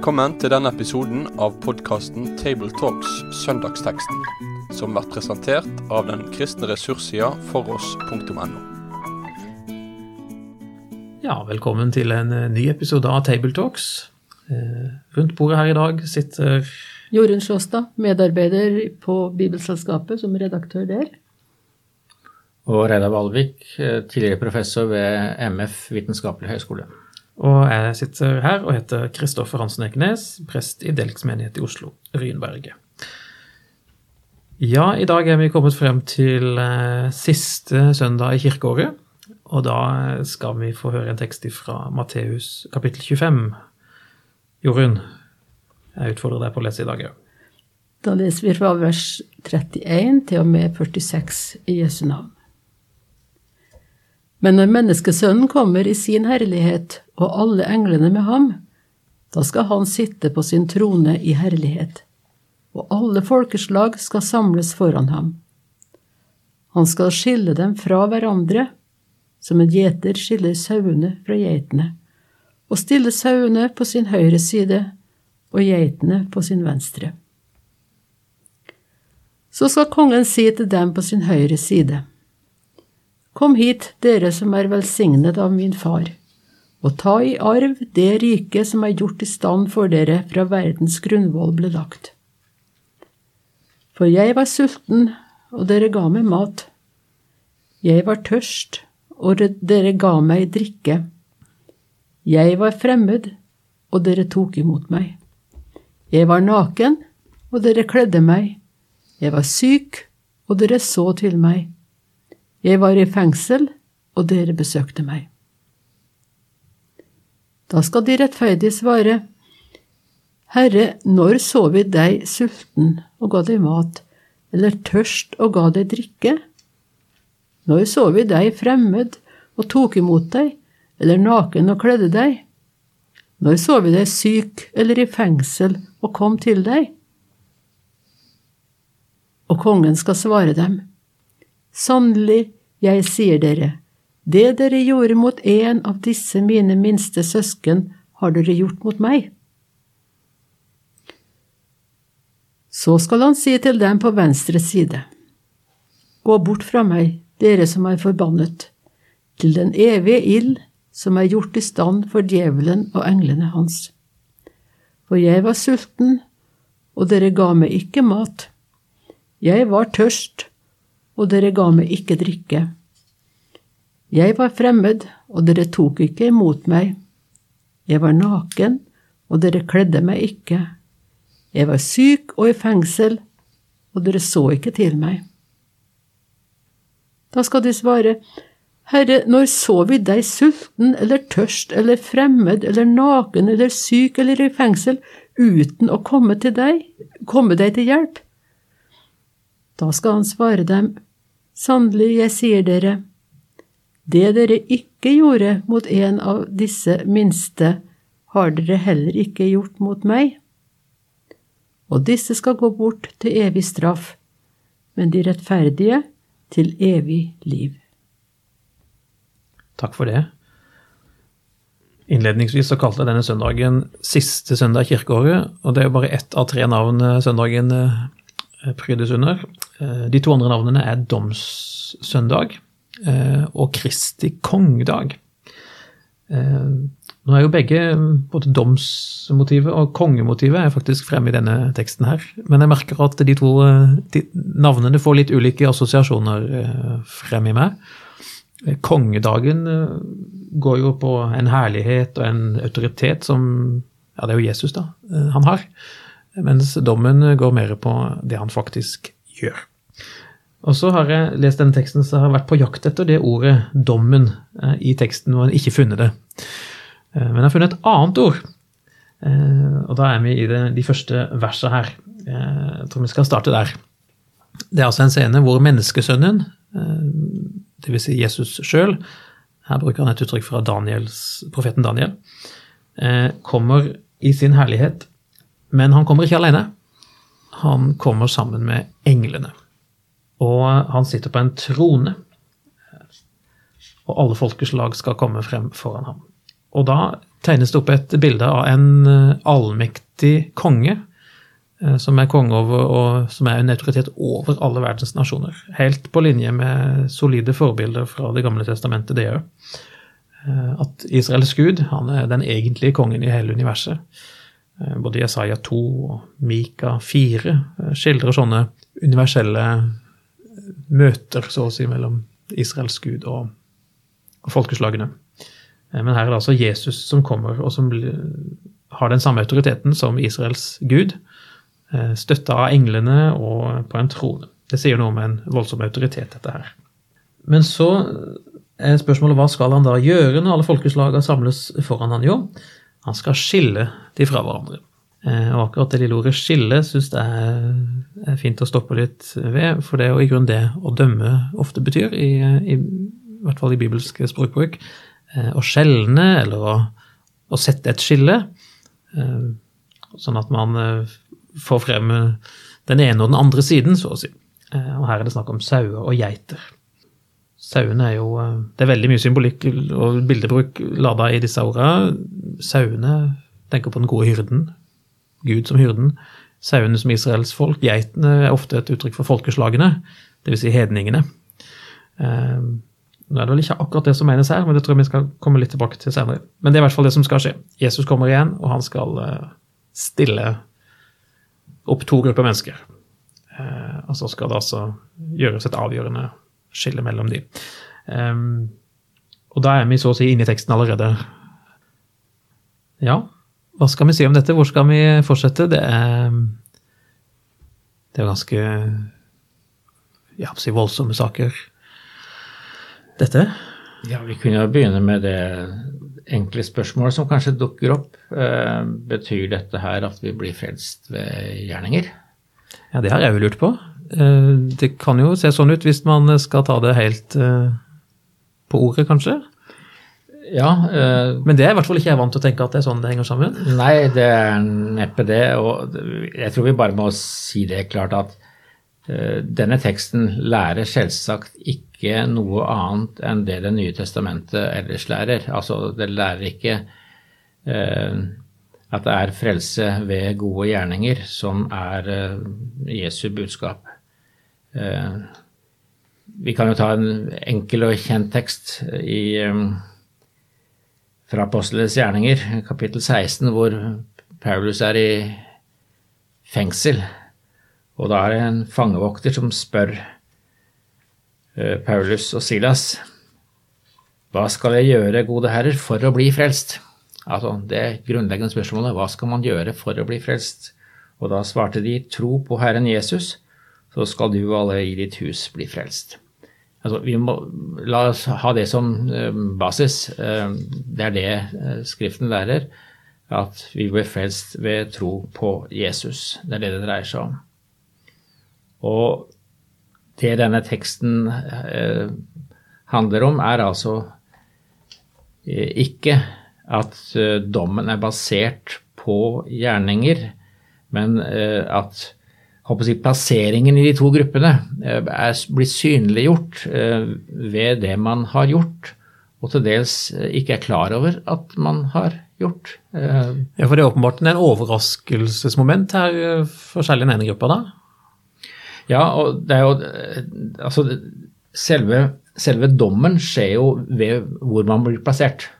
Velkommen til denne episoden av podkasten Tabletalks Søndagsteksten, som blir presentert av den kristne ressurssida foross.no. Ja, velkommen til en eh, ny episode av Tabletalks. Eh, rundt bordet her i dag sitter Jorunn Sjåstad, medarbeider på Bibelselskapet som redaktør der. Og Reidar Valvik, eh, tidligere professor ved MF Vitenskapelig høgskole. Og jeg sitter her og heter Kristoffer Hansen Ekenes, prest i Delks menighet i Oslo, Rynberget. Ja, i dag er vi kommet frem til eh, siste søndag i kirkeåret. Og da skal vi få høre en tekst fra Matteus kapittel 25. Jorunn, jeg utfordrer deg på å lese i dag òg. Da leser vi fra vers 31 til og med 46 i Jesu navn. Men når Menneskesønnen kommer i sin herlighet og alle englene med ham, da skal han sitte på sin trone i herlighet, og alle folkeslag skal samles foran ham. Han skal skille dem fra hverandre, som en gjeter skiller sauene fra geitene, og stille sauene på sin høyre side og geitene på sin venstre. Så skal kongen si til dem på sin høyre side, Kom hit, dere som er velsignet av min far, og ta i arv det riket som er gjort i stand for dere fra verdens grunnvoll ble lagt. For jeg var sulten, og dere ga meg mat. Jeg var tørst, og dere ga meg drikke. Jeg var fremmed, og dere tok imot meg. Jeg var naken, og dere kledde meg. Jeg var syk, og dere så til meg. Jeg var i fengsel, og dere besøkte meg. Da skal de rettferdige svare, Herre, når så vi deg sulten og ga deg mat, eller tørst og ga deg drikke? Når så vi deg fremmed og tok imot deg, eller naken og kledde deg? Når så vi deg syk eller i fengsel og kom til deg? Og kongen skal svare dem, Sannelig, jeg sier dere, det dere gjorde mot en av disse mine minste søsken, har dere gjort mot meg. Så skal han si til dem på venstre side, Gå bort fra meg, dere som er forbannet, til den evige ild som er gjort i stand for djevelen og englene hans. For jeg var sulten, og dere ga meg ikke mat. Jeg var tørst, og dere ga meg ikke drikke. Jeg var fremmed, og dere tok ikke imot meg. Jeg var naken, og dere kledde meg ikke. Jeg var syk og i fengsel, og dere så ikke til meg. Da skal de svare, Herre, når så vi deg sulten eller tørst eller fremmed eller naken eller syk eller i fengsel uten å komme til deg, komme deg til hjelp? Da skal han svare dem, Sannelig, jeg sier dere, det dere ikke gjorde mot en av disse minste, har dere heller ikke gjort mot meg. Og disse skal gå bort til evig straff, men de rettferdige til evig liv. Takk for det. Innledningsvis så kalte jeg denne søndagen siste søndag i kirkeåret, og det er jo bare ett av tre navn søndagen prydes under. De to andre navnene er domssøndag og Kristi kongedag. Nå er jo begge, både domsmotivet og kongemotivet, er faktisk fremme i denne teksten her. Men jeg merker at de to navnene får litt ulike assosiasjoner frem i meg. Kongedagen går jo på en herlighet og en autoritet som Ja, det er jo Jesus, da, han har. Mens dommen går mer på det han faktisk gjør. Og så har jeg lest denne teksten så har jeg vært på jakt etter det ordet 'dommen' i teksten, og ikke funnet det. Men jeg har funnet et annet ord. Og da er vi i det, de første versene her. Jeg tror vi skal starte der. Det er altså en scene hvor menneskesønnen, dvs. Si Jesus sjøl, her bruker han et uttrykk fra Daniels, profeten Daniel, kommer i sin herlighet men han kommer ikke alene. Han kommer sammen med englene. Og han sitter på en trone. Og alle folkeslag skal komme frem foran ham. Og da tegnes det opp et bilde av en eh, allmektig konge, eh, som er konge over, og som er en autoritet over alle verdens nasjoner. Helt på linje med solide forbilder fra Det gamle testamentet, det òg. At Israels gud han er den egentlige kongen i hele universet. Både Jesaja 2 og Mika 4 skildrer sånne universelle møter, så å si, mellom Israels gud og, og folkeslagene. Eh, men her er det altså Jesus som kommer, og som har den samme autoriteten som Israels gud, eh, støtta av englene og på en trone. Det sier noe om en voldsom autoritet, dette her. Men så er spørsmålet hva skal han da gjøre når alle folkeslagene samles foran han? Jo, han skal skille de fra hverandre. Eh, og akkurat det lille ordet 'skille' syns jeg er fint å stoppe litt ved, for det er jo i grunnen det å dømme ofte betyr, i, i, i hvert fall i bibelsk språkbruk. Eh, å skjelne eller å, å, sette et skille, eh, sånn at man får frem den ene og den andre siden, så å si. Og her er det snakk om sauer og geiter. Sauene er jo Det er veldig mye symbolikk og bildebruk lada i disse ordene. Sauene tenker på den gode hyrden, Gud som hyrden. Sauene som Israels folk. Geitene er ofte et uttrykk for folkeslagene, dvs. Si hedningene. Ehm, nå er det vel ikke akkurat det som menes her, men det tror jeg vi skal komme litt tilbake til senere. Men det er i hvert fall det som skal skje. Jesus kommer igjen, og han skal eh, stille opp to grupper mennesker. Eh, og så skal det altså gjøres et avgjørende skille mellom de. Ehm, og da er vi så å si inne i teksten allerede. Ja, hva skal vi si om dette? Hvor skal vi fortsette? Det er, det er ganske ja, si voldsomme saker, dette. Ja, vi kunne jo begynne med det enkle spørsmålet som kanskje dukker opp. Eh, betyr dette her at vi blir frelst ved gjerninger? Ja, det har jeg jo lurt på. Eh, det kan jo se sånn ut hvis man skal ta det helt eh, på ordet, kanskje. Ja, øh, Men det er i hvert fall ikke jeg vant til å tenke at det er sånn det henger sammen? Nei, det er neppe det. Og jeg tror vi bare må si det klart at øh, denne teksten lærer selvsagt ikke noe annet enn det Det nye testamentet ellers lærer. Altså, det lærer ikke øh, at det er frelse ved gode gjerninger som er Jesu budskap. Vi kan jo ta en enkel og kjent tekst i fra Apostlenes gjerninger, kapittel 16, hvor Paulus er i fengsel. Og da er det en fangevokter som spør eh, Paulus og Silas hva skal jeg gjøre, gode herrer, for å bli frelst? Altså det grunnleggende spørsmålet hva skal man gjøre for å bli frelst? Og da svarte de tro på Herren Jesus, så skal du og alle i ditt hus bli frelst. Altså, vi må la oss ha det som uh, basis. Uh, det er det uh, Skriften lærer. At vi blir frelst ved tro på Jesus. Det er det det dreier seg om. Og det denne teksten handler om, er altså ikke at dommen er basert på gjerninger, men at si, plasseringen i de to gruppene eh, er blitt synliggjort eh, ved det man har gjort, og til dels eh, ikke er klar over at man har gjort. Ja, For det er åpenbart en overraskelsesmoment her for særlig den ene gruppa, da? Ja, og det er jo Altså, selve, selve dommen skjer jo ved hvor man blir plassert.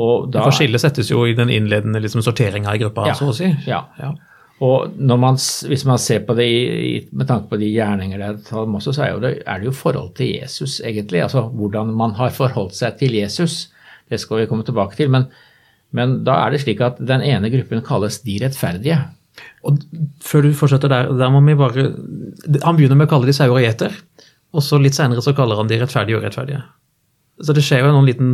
Og da, for skillet settes jo i den innledende liksom, sorteringa i gruppa, ja, så å si. Ja. ja. Og man, hvis man ser på det i, med tanke på de gjerninger der, så er, det, er det jo forhold til Jesus, egentlig. Altså hvordan man har forholdt seg til Jesus. Det skal vi komme tilbake til. Men, men da er det slik at den ene gruppen kalles de rettferdige. Og Før du fortsetter der, der må vi bare Han begynner med å kalle de sauer og så litt senere så kaller han de rettferdige og urettferdige. Så det skjer jo en liten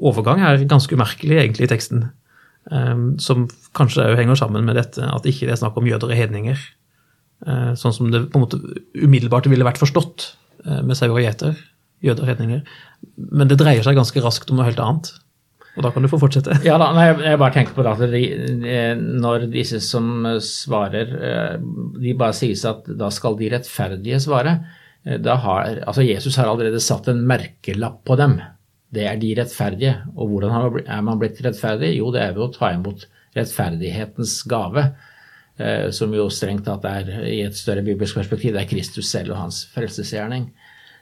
overgang her, ganske umerkelig egentlig i teksten. Um, som kanskje òg henger sammen med dette at ikke det er snakk om jøder og hedninger. Uh, sånn som det på en måte umiddelbart ville vært forstått uh, med sauer og gjeter. Jøder og hedninger. Men det dreier seg ganske raskt om noe helt annet. Og da kan du få fortsette. Ja, da, nei, jeg bare tenker på det at når disse som svarer, eh, de bare sies at da skal de rettferdige svare. Da har, altså Jesus har allerede satt en merkelapp på dem det er de rettferdige. Og hvordan er man blitt rettferdig? Jo, det er ved å ta imot rettferdighetens gave, eh, som jo strengt tatt er i et større bibelsk perspektiv, det er Kristus selv og hans frelsesgjerning.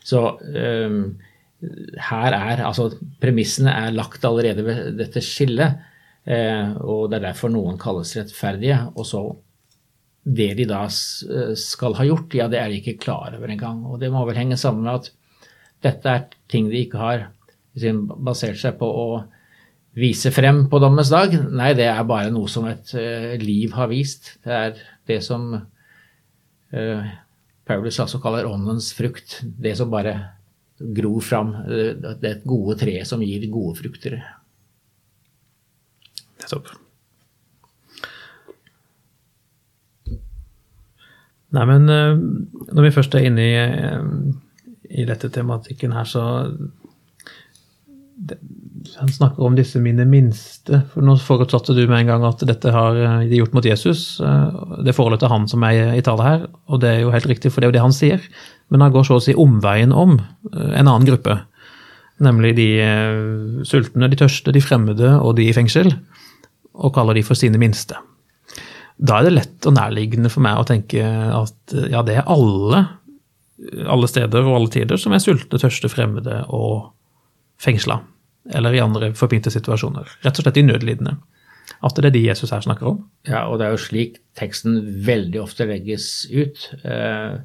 Så um, her er altså Premissene er lagt allerede ved dette skillet, eh, og det er derfor noen kalles rettferdige. Og så det de da skal ha gjort, ja, det er de ikke klar over engang. Og det må vel henge sammen med at dette er ting de ikke har basert seg på å vise frem på dommens dag. Nei, det er bare noe som et uh, liv har vist. Det er det som uh, Paulus altså kaller åndens frukt. Det som bare gror fram. Uh, det gode treet som gir gode frukter. Nettopp. Nei, men når vi først er inne i, i dette tematikken her, så han snakker om disse mine minste. for Nå forutsatte du med en gang at dette har eh, de gjort mot Jesus. Eh, det forholdet til han som er i tale her, og det er jo helt riktig, for det er jo det han sier. Men han går så å si omveien om eh, en annen gruppe. Nemlig de sultne, de tørste, de fremmede og de i fengsel. Og kaller de for sine minste. Da er det lett og nærliggende for meg å tenke at ja, det er alle, alle steder og alle tider som er sultne, tørste, fremmede og fengsla eller i andre forpinte situasjoner. Rett og slett de nødlidende. At det er de Jesus her snakker om. Ja, og det er jo slik teksten veldig ofte legges ut. Eh,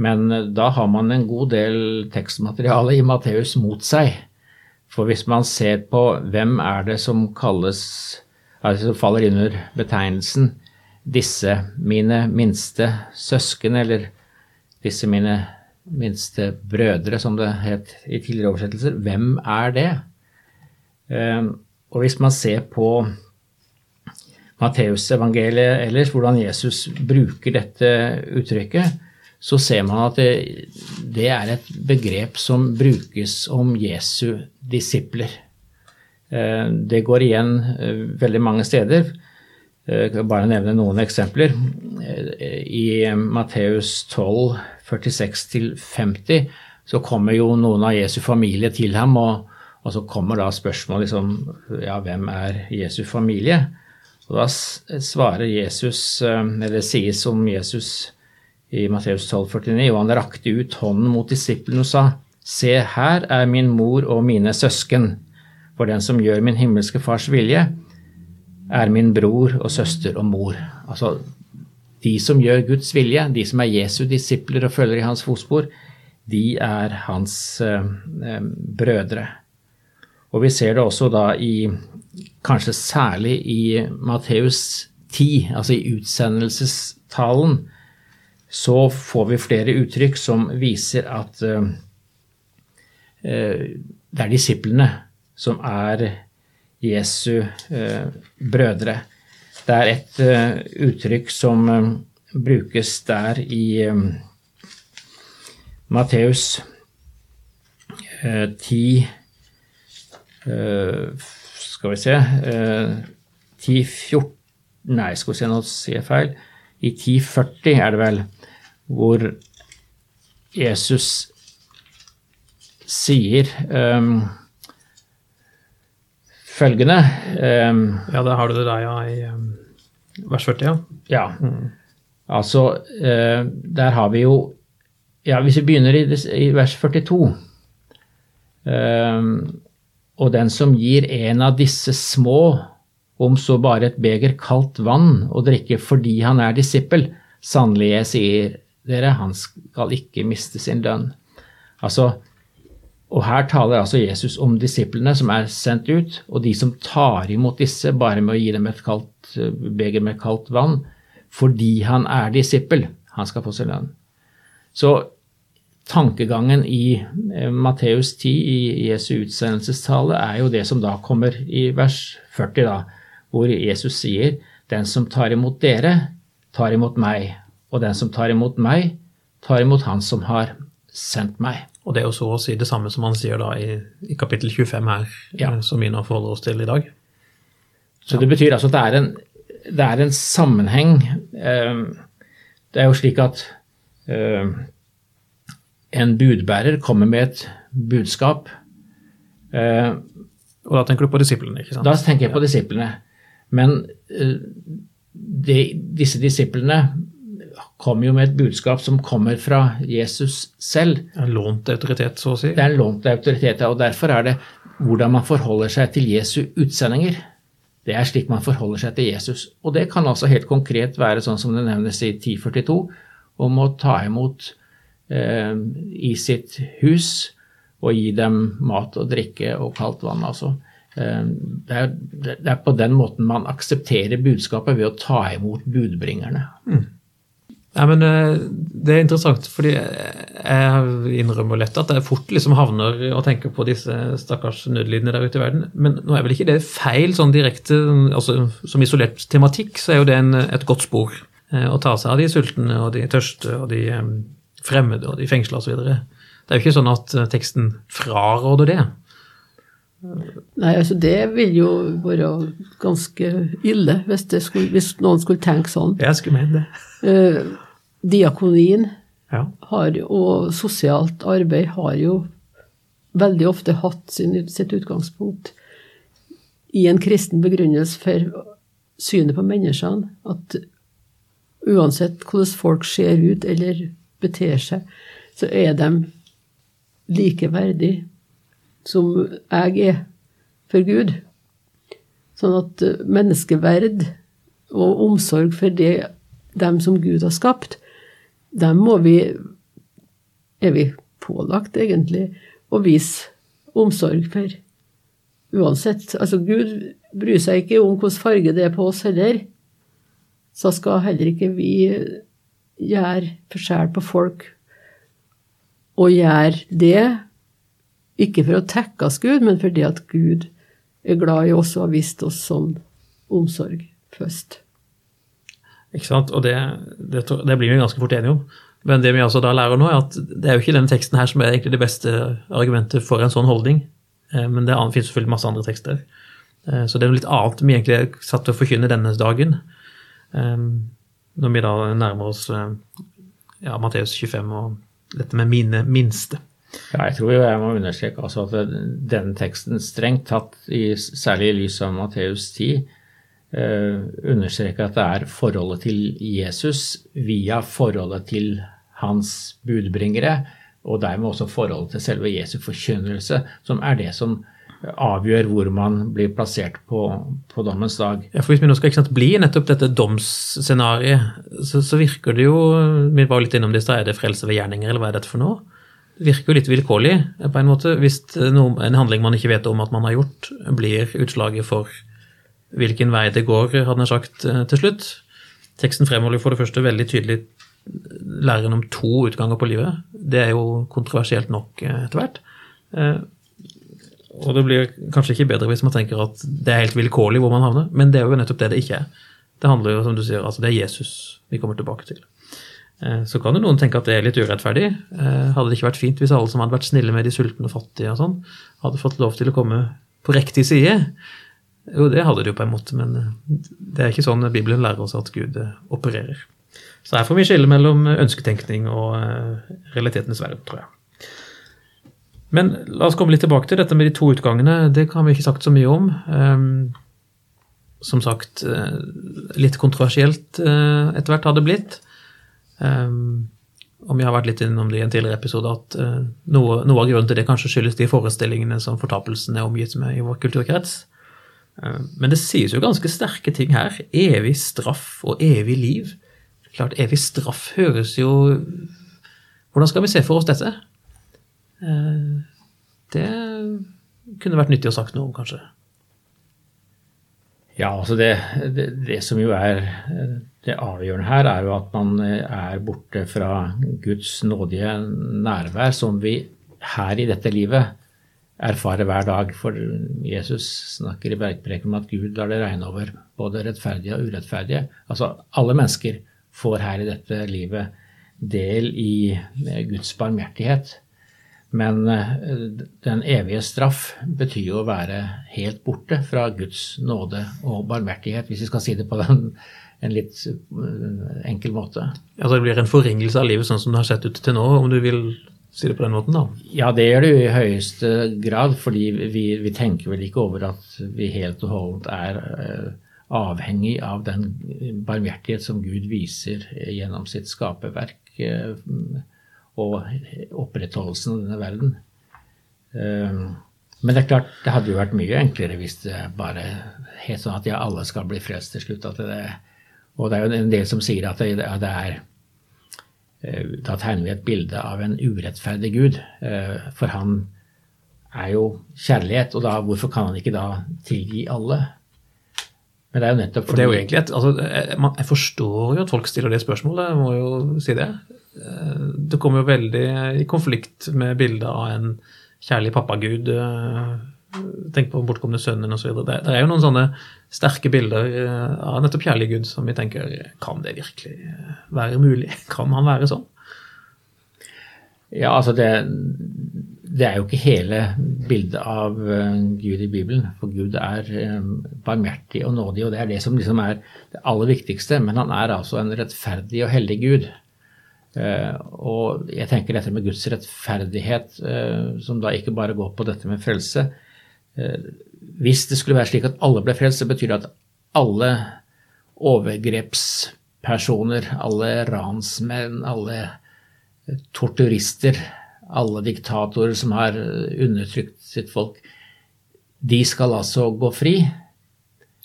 men da har man en god del tekstmateriale i Matteus mot seg. For hvis man ser på hvem er det som kalles altså som faller under betegnelsen 'disse mine minste søsken', eller 'disse mine minste brødre', som det het i tidligere oversettelser, hvem er det? Ehm, og hvis man ser på Matteusevangeliet ellers, hvordan Jesus bruker dette uttrykket, så ser man at det, det, er et begrep som brukes om Jesu disipler. Ehm, det går igjen eh, veldig mange steder. Eh, jeg kan bare nevne noen eksempler. Eh, I Matteus 12, 46-50 så kommer jo noen av Jesu familie til ham og og så kommer da spørsmålet liksom Ja, hvem er Jesu familie? Og da svarer Jesus, eh, eller sies om Jesus i Matteus 12, 49, og han rakte ut hånden mot disiplene og sa, Se, her er min mor og mine søsken, for den som gjør min himmelske fars vilje, er min bror og søster og mor. Altså, de som gjør Guds vilje, de som er Jesu disipler og følger i hans fotspor, de er hans eh, eh brødre. Og vi ser det også da i Kanskje særlig i Matteus 10, altså i utsendelsestalen, så får vi flere uttrykk som viser at eh, det er disiplene som er Jesu eh, brødre. Det er et uh, uttrykk som brukes der i Matteus 10, Uh, skal vi se uh, eh, 1014 Nei, skal vi se, nå sier jeg feil. I 1040 er det vel hvor Jesus sier um, følgende um, Ja, da har du det der, ja, i um, vers 40, ja. Ja. Mm. Altså, uh, der har vi jo Ja, hvis vi begynner i, i vers 42 um, og den som gir en av disse små, om så bare et beger kaldt vann å drikke fordi han er disippel, sannelig, jeg sier dere, han skal ikke miste sin lønn. Altså, og her taler altså Jesus om disiplene som er sendt ut, og de som tar imot disse bare med å gi dem et kaldt, beger med kaldt vann, fordi han er disippel. Han skal få sin lønn. Så tankegangen i eh, Matteus 10 i Jesu utsendelsestale er jo det som da kommer i vers 40, da, hvor Jesus sier den som tar imot dere, tar imot meg, og den som tar imot meg, tar imot han som har sendt meg. Og det er jo så å si det samme som han sier da i, i kapittel 25 her, ja. Eh, som vi nå forholder oss til i dag. Så det betyr altså at det er en, det er en sammenheng. Eh, det er jo slik at en budbærer kommer med et budskap, Eh, Og da tenker du på disiplene, ikke sant? Da tenker jeg på disiplene. Men eh, de, disse disiplene kommer jo med et budskap som kommer fra Jesus selv. En lånt autoritet, så å si. Det er en lånt autoritet, og derfor er det hvordan man forholder seg til Jesu utsendinger. Det er slik man forholder seg til Jesus. Og det kan altså helt konkret være sånn som det nevnes i 1042, om å ta imot eh, i sitt hus og gi dem mat og drikke og kaldt vann. altså. Eh, det er, det er på den måten man aksepterer budskapet, ved å ta imot budbringerne. Nei, men eh, Det er interessant, fordi jeg innrømmer lett at jeg fort liksom havner og tenker på disse stakkars nødlidende der ute i verden. Men nå er vel ikke det feil sånn direkte altså Som isolert tematikk så er jo det en, et godt spor. eh, Å ta seg av de sultne og de tørste og de eh, fremmede og de fengsla osv. Det er jo ikke sånn at teksten fraråder det. Nei, altså det vil jo være ganske ille hvis, skulle, hvis noen skulle tenke sånn. Jeg skulle mene det. Diakonien Ja. har, og sosialt arbeid har jo veldig ofte hatt sin, sitt utgangspunkt i en kristen begrunnelse for synet på menneskene. At uansett hvordan folk ser ut eller beter seg, så er de likeverdige som jeg er for Gud. Sånn at eh, menneskeverd og omsorg for det, dem som Gud har skapt, dem må vi er vi pålagt, egentlig, å vise omsorg for. Uansett. Altså, Gud bryr seg ikke om hvilken farge det er på oss heller. Så skal heller ikke vi gjøre forskjell på folk. Og gjøre det ikke for å tekkes Gud, men fordi at Gud er glad i oss og har vist oss sånn omsorg først. Ikke sant? Og det, det, det blir vi ganske fort enige om. Men det vi altså da lærer nå, er at det er jo ikke denne teksten her som er egentlig det beste argumentet for en sånn holdning. Eh, Men det finnes selvfølgelig masse andre tekster. Eh, Så det er noe litt annet vi egentlig er satt til å forkynne denne dagen. Eh, Når vi da nærmer oss ja, Matteus 25 og dette med mine minste. Ja, jeg tror jo jeg må understreke altså at denne teksten strengt tatt, i, særlig i lys av Matteus 10, eh, understreker at det er forholdet til Jesus via forholdet til hans budbringere, og dermed også forholdet til selve Jesu forkynnelse, som er det som avgjør hvor man blir plassert på, på dommens dag. Ja, for Hvis vi nå skal ikke sant, bli nettopp dette domsscenarioet, så, så virker det jo Vi var litt innom det i stad, er det frelse ved gjerninger, eller hva er dette for noe? Det virker jo litt vilkårlig, på en måte, hvis noe, en handling man ikke vet om at man har gjort, blir utslaget for hvilken vei det går, hadde jeg sagt eh, til slutt. Teksten fremholder for det første veldig tydelig læren om to utganger på livet. Det er jo kontroversielt nok eh, etter hvert. Eh, Og det blir kanskje ikke bedre hvis man tenker at det er helt vilkårlig hvor man havner, men det er jo nettopp det det ikke er. Det handler jo, som du sier, altså det er Jesus vi kommer tilbake til. Eh, Så kan jo noen tenke at det er litt urettferdig. Eh, Hadde det ikke vært fint hvis alle som hadde vært snille med de sultne og fattige og sånn, hadde fått lov til å komme på riktig side? Jo, det hadde de jo på en måte, men eh, det er ikke sånn Bibelen lærer oss at Gud eh, opererer. Så her får vi skille mellom ønsketenkning og eh, realitetenes verden, tror jeg. Men la oss komme litt tilbake til dette med de to utgangene. Det kan vi ikke sagt så mye om. Ehm, som sagt, eh, litt kontroversielt eh, etter hvert har det blitt. Om jeg har vært litt innom det i en tidligere episode, at eh, noe, noe av grunnen til det kanskje skyldes de forestillingene som fortapelsen er omgitt med i vår kulturkrets. Ehm, men det sies jo ganske sterke ting her. Evig straff og evig liv. Klart, evig straff høres jo Hvordan skal vi se for oss dette? Eh, Det kunne vært nyttig å sagt noe om, kanskje. Ja, altså det, det, det som jo er eh, det avgjørende her, er jo at man eh, er borte fra Guds nådige nærvær, som vi her i dette livet erfarer hver dag. For Jesus snakker i bergpreken om at Gud lar det regne over både rettferdige og urettferdige. Altså alle mennesker får her i dette livet del i Guds barmhjertighet. Men eh, den evige straff betyr jo å være helt borte fra Guds nåde og barmhjertighet, hvis vi skal si det på den, en litt eh, enkel måte. Altså Det blir en forringelse av livet sånn som det har sett ut til nå, om du vil si det på den måten, da. Ja, det gjør det jo i høyeste grad, fordi vi, vi tenker vel ikke over at vi helt og holdent er eh, avhengig av den barmhjertighet som Gud viser gjennom sitt skaperverk eh, og opprettholdelsen av denne verden. Eh, men det er klart, det hadde jo vært mye enklere hvis det bare het sånn at ja, alle skal bli frelst til slutt. Det, og det er jo en del som sier at det, det er Da tegner vi et bilde av en urettferdig Gud. For han er jo kjærlighet, og da, hvorfor kan han ikke da tilgi alle? Men det er jo nettopp fordi... Det er jo egentlig et, altså, jeg forstår jo at folk stiller det spørsmålet, jeg må jo si det. Eh, det kommer jo veldig i konflikt med bildet av en kjærlig pappagud. Eh, tenk på bortkomne sønnen osv. Det, det er jo noen sånne sterke bilder eh, av nettopp kjærlig Gud som vi tenker Kan det virkelig være mulig? Kan han være sånn? Ja, altså det, det er jo ikke hele bildet av uh, Gud i Bibelen. For Gud er barmhjertig og nådig, og det er det som liksom er det aller viktigste. Men han er altså en rettferdig og hellig Gud. Uh, og jeg tenker dette med Guds rettferdighet, uh, som da ikke bare går på dette med frelse. Hvis det skulle være slik at alle ble frelst, så betyr det at alle overgrepspersoner, alle ransmenn, alle torturister alle diktatorer som har undertrykt sitt folk, de skal altså gå fri.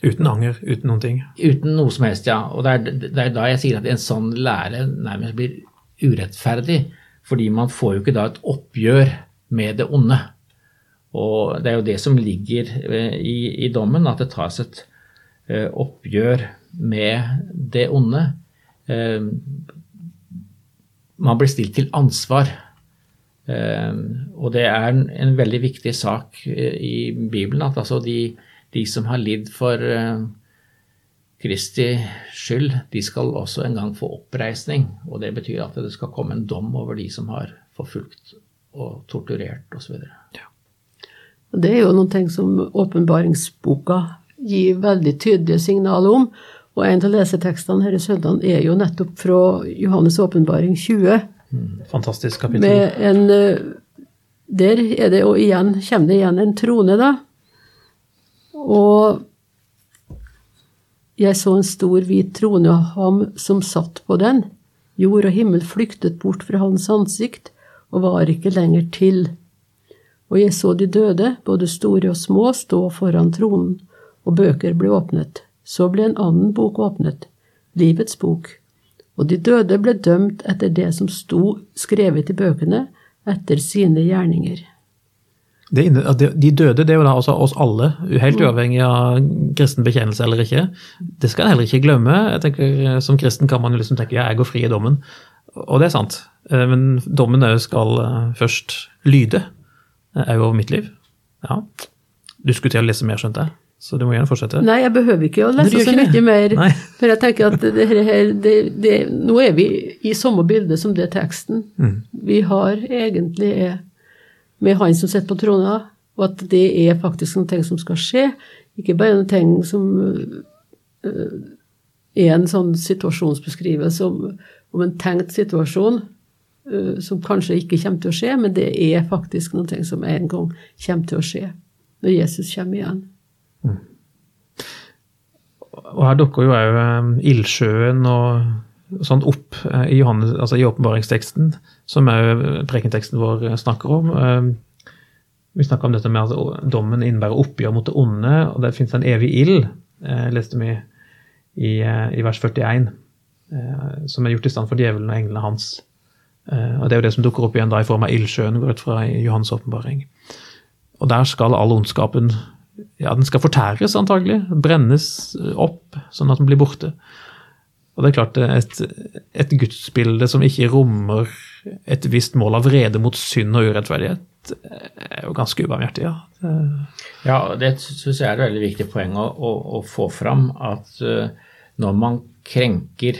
Uten anger, uten noen ting? Uten noe som helst, ja. Og det er, det er da jeg sier at en sånn lære nærmest blir urettferdig. Fordi man får jo ikke da et oppgjør med det onde. Og det er jo det som ligger eh, i, i dommen, at det tas et uh, oppgjør med det onde. Uh, man blir stilt til ansvar og det er en, veldig viktig sak eh, i Bibelen at altså de, de som har lidd for Kristi skyld, de skal også en gang få oppreisning. Og det betyr at det skal komme en dom over de som har forfulgt og torturert osv. Ja. Det er jo noe som åpenbaringsboka gir veldig tydelige signaler om. Og en av lesetekstene her i søndagen er jo nettopp fra Johannes' åpenbaring 20 Fantastisk kapittel. Med en, eh, der er det, og igjen, kommer det igjen en trone, da. Og jeg så en stor, hvit trone og ham som satt på den. Jord og himmel flyktet bort fra hans ansikt og var ikke lenger til. Og jeg så de døde, både store og små, stå foran tronen, og bøker ble åpnet. Så ble en annen bok åpnet, Livets bok og de døde ble dømt etter det som sto skrevet i bøkene, etter sine gjerninger. Det, de døde, det er jo da altså oss alle, helt mm. uavhengig av kristen bekjennelse eller ikke. Det skal en heller ikke glemme. Jeg tenker, Som kristen kan man jo liksom tenke ja, jeg går fri i dommen. Og det er sant. Eh, men dommen òg skal eh, først lyde òg over mitt liv. Ja. Du skulle til å lese mer, skjønte jeg? Så du må gjerne fortsette. Nei, jeg behøver ikke å lese så mye mer. Nei. For jeg tenker at det her, det, det, nå er vi i samme bilde som det teksten. Mm. Vi har egentlig med han som sitter på trona, og at det er faktisk noe som skal skje. Ikke bare noe som uh, er en sånn situasjonsbeskrivelse om, om en tenkt situasjon som kanskje ikke kommer til å skje, men det er faktisk noe som en gang kommer til å skje når Jesus kommer igjen. Mm. Og her dukker jo òg um, ildsjøen og sånt opp uh, i, Johannes, altså åpenbaringsteksten, som òg prekenteksten vår snakker om. Vi snakker om dette med at dommen innebærer oppgjør mot det onde, og det fins en evig ild, leste vi i, i vers 41, som er gjort i stand for djevelen og englene hans. Og Det er jo det som dukker opp igjen da i form av ildsjøen, går ut fra Johans åpenbaring. Og der skal all ondskapen ja, den skal fortæres, antagelig. Brennes opp, sånn at den blir borte. Og det er klart, et, et gudsbilde som ikke rommer et visst mål av vrede mot synd og urettferdighet, er jo ganske ubarmhjertig. Ja, det, ja, det syns jeg er et veldig viktig poeng å, å, å få fram. At uh, når man krenker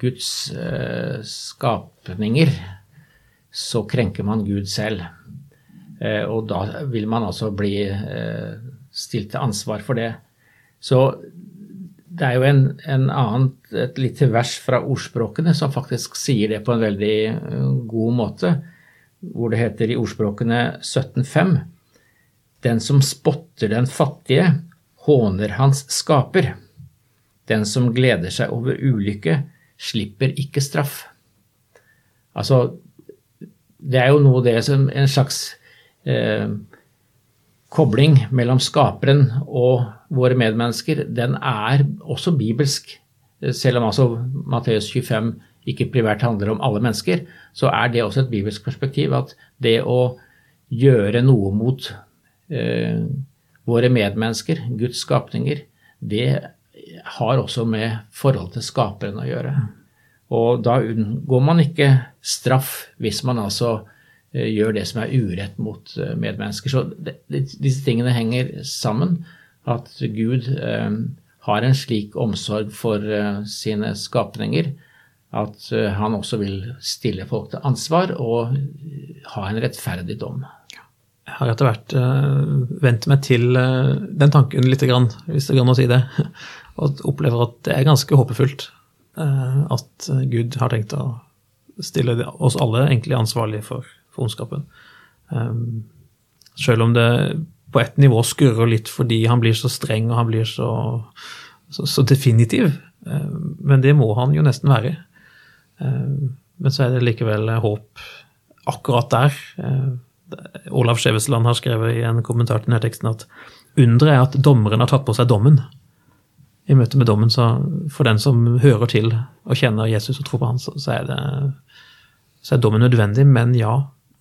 Guds eh, skapninger, så krenker man Gud selv. Eh, og da vil man altså bli stilt til ansvar for det. Så det er jo en, en annen, et lite vers fra ordspråkene som faktisk sier det på en veldig uh, god måte. hvor det heter i ordspråkene 17.5 Den som spotter den fattige, håner hans skaper. Den som gleder seg over ulykke, slipper ikke straff. Altså, det er jo noe det som en slags eh, kobling mellom skaperen og våre medmennesker, den er også bibelsk. Selv om altså Matteus 25 ikke privært handler om alle mennesker, så er det også et bibelsk perspektiv at det å gjøre noe mot eh, våre medmennesker, Guds skapninger, det har også med forhold til skaperen å gjøre. Og da unngår man ikke straff hvis man altså eh, gjør det som er urett mot eh, medmennesker. Så disse tingene henger sammen. At Gud eh, har en slik omsorg for sine skapninger at han også vil stille folk til ansvar og ha en rettferdig dom. Jeg har etter hvert vent meg til den tanken litt, hvis det går an å si det. Og opplever at det er ganske håpefullt uh, at Gud har tenkt å stille oss alle egentlig ansvarlige for, for ondskapen. Um, selv om det på et nivå skurrer litt fordi han blir så streng og han blir så, så, så definitiv. Um, men det må han jo nesten være. Men så er det likevel håp akkurat der. Olav Skjevesland har skrevet i en kommentar til denne teksten at underet er at dommeren har tatt på seg dommen. I møte med dommen, så for den som hører til og kjenner Jesus og tror på han, så, er, det, så er dommen nødvendig. Men ja,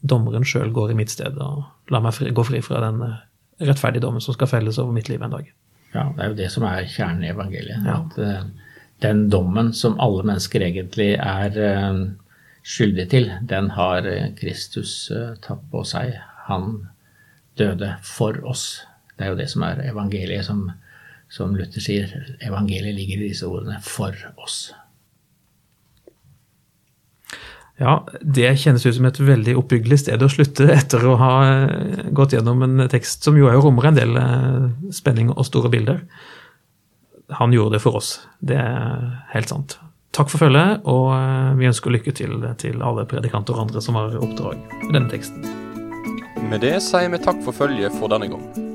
dommeren sjøl går i mitt sted og lar meg fri, gå fri fra den eh, rettferdige dommen som skal felles over mitt liv en dag. Ja, det er jo det som er kjernen i evangeliet. Ja. At uh, den dommen som alle mennesker egentlig er uh, skyldig til, den har eh, Kristus eh, tatt på seg. Han døde for oss. Det er jo det som er evangeliet, som, som Luther sier. Evangeliet ligger i disse ordene 'for oss'. Ja, det kjennes ut som et veldig oppbyggelig sted å slutte etter å ha eh, gått gjennom en tekst som jo rommer en del spenning og store bilder. Han gjorde det for oss, det er helt sant. Takk for følget, og eh, vi ønsker lykke til til alle predikanter og andre som har oppdrag med denne teksten. Med det sier vi takk for følget for denne gang.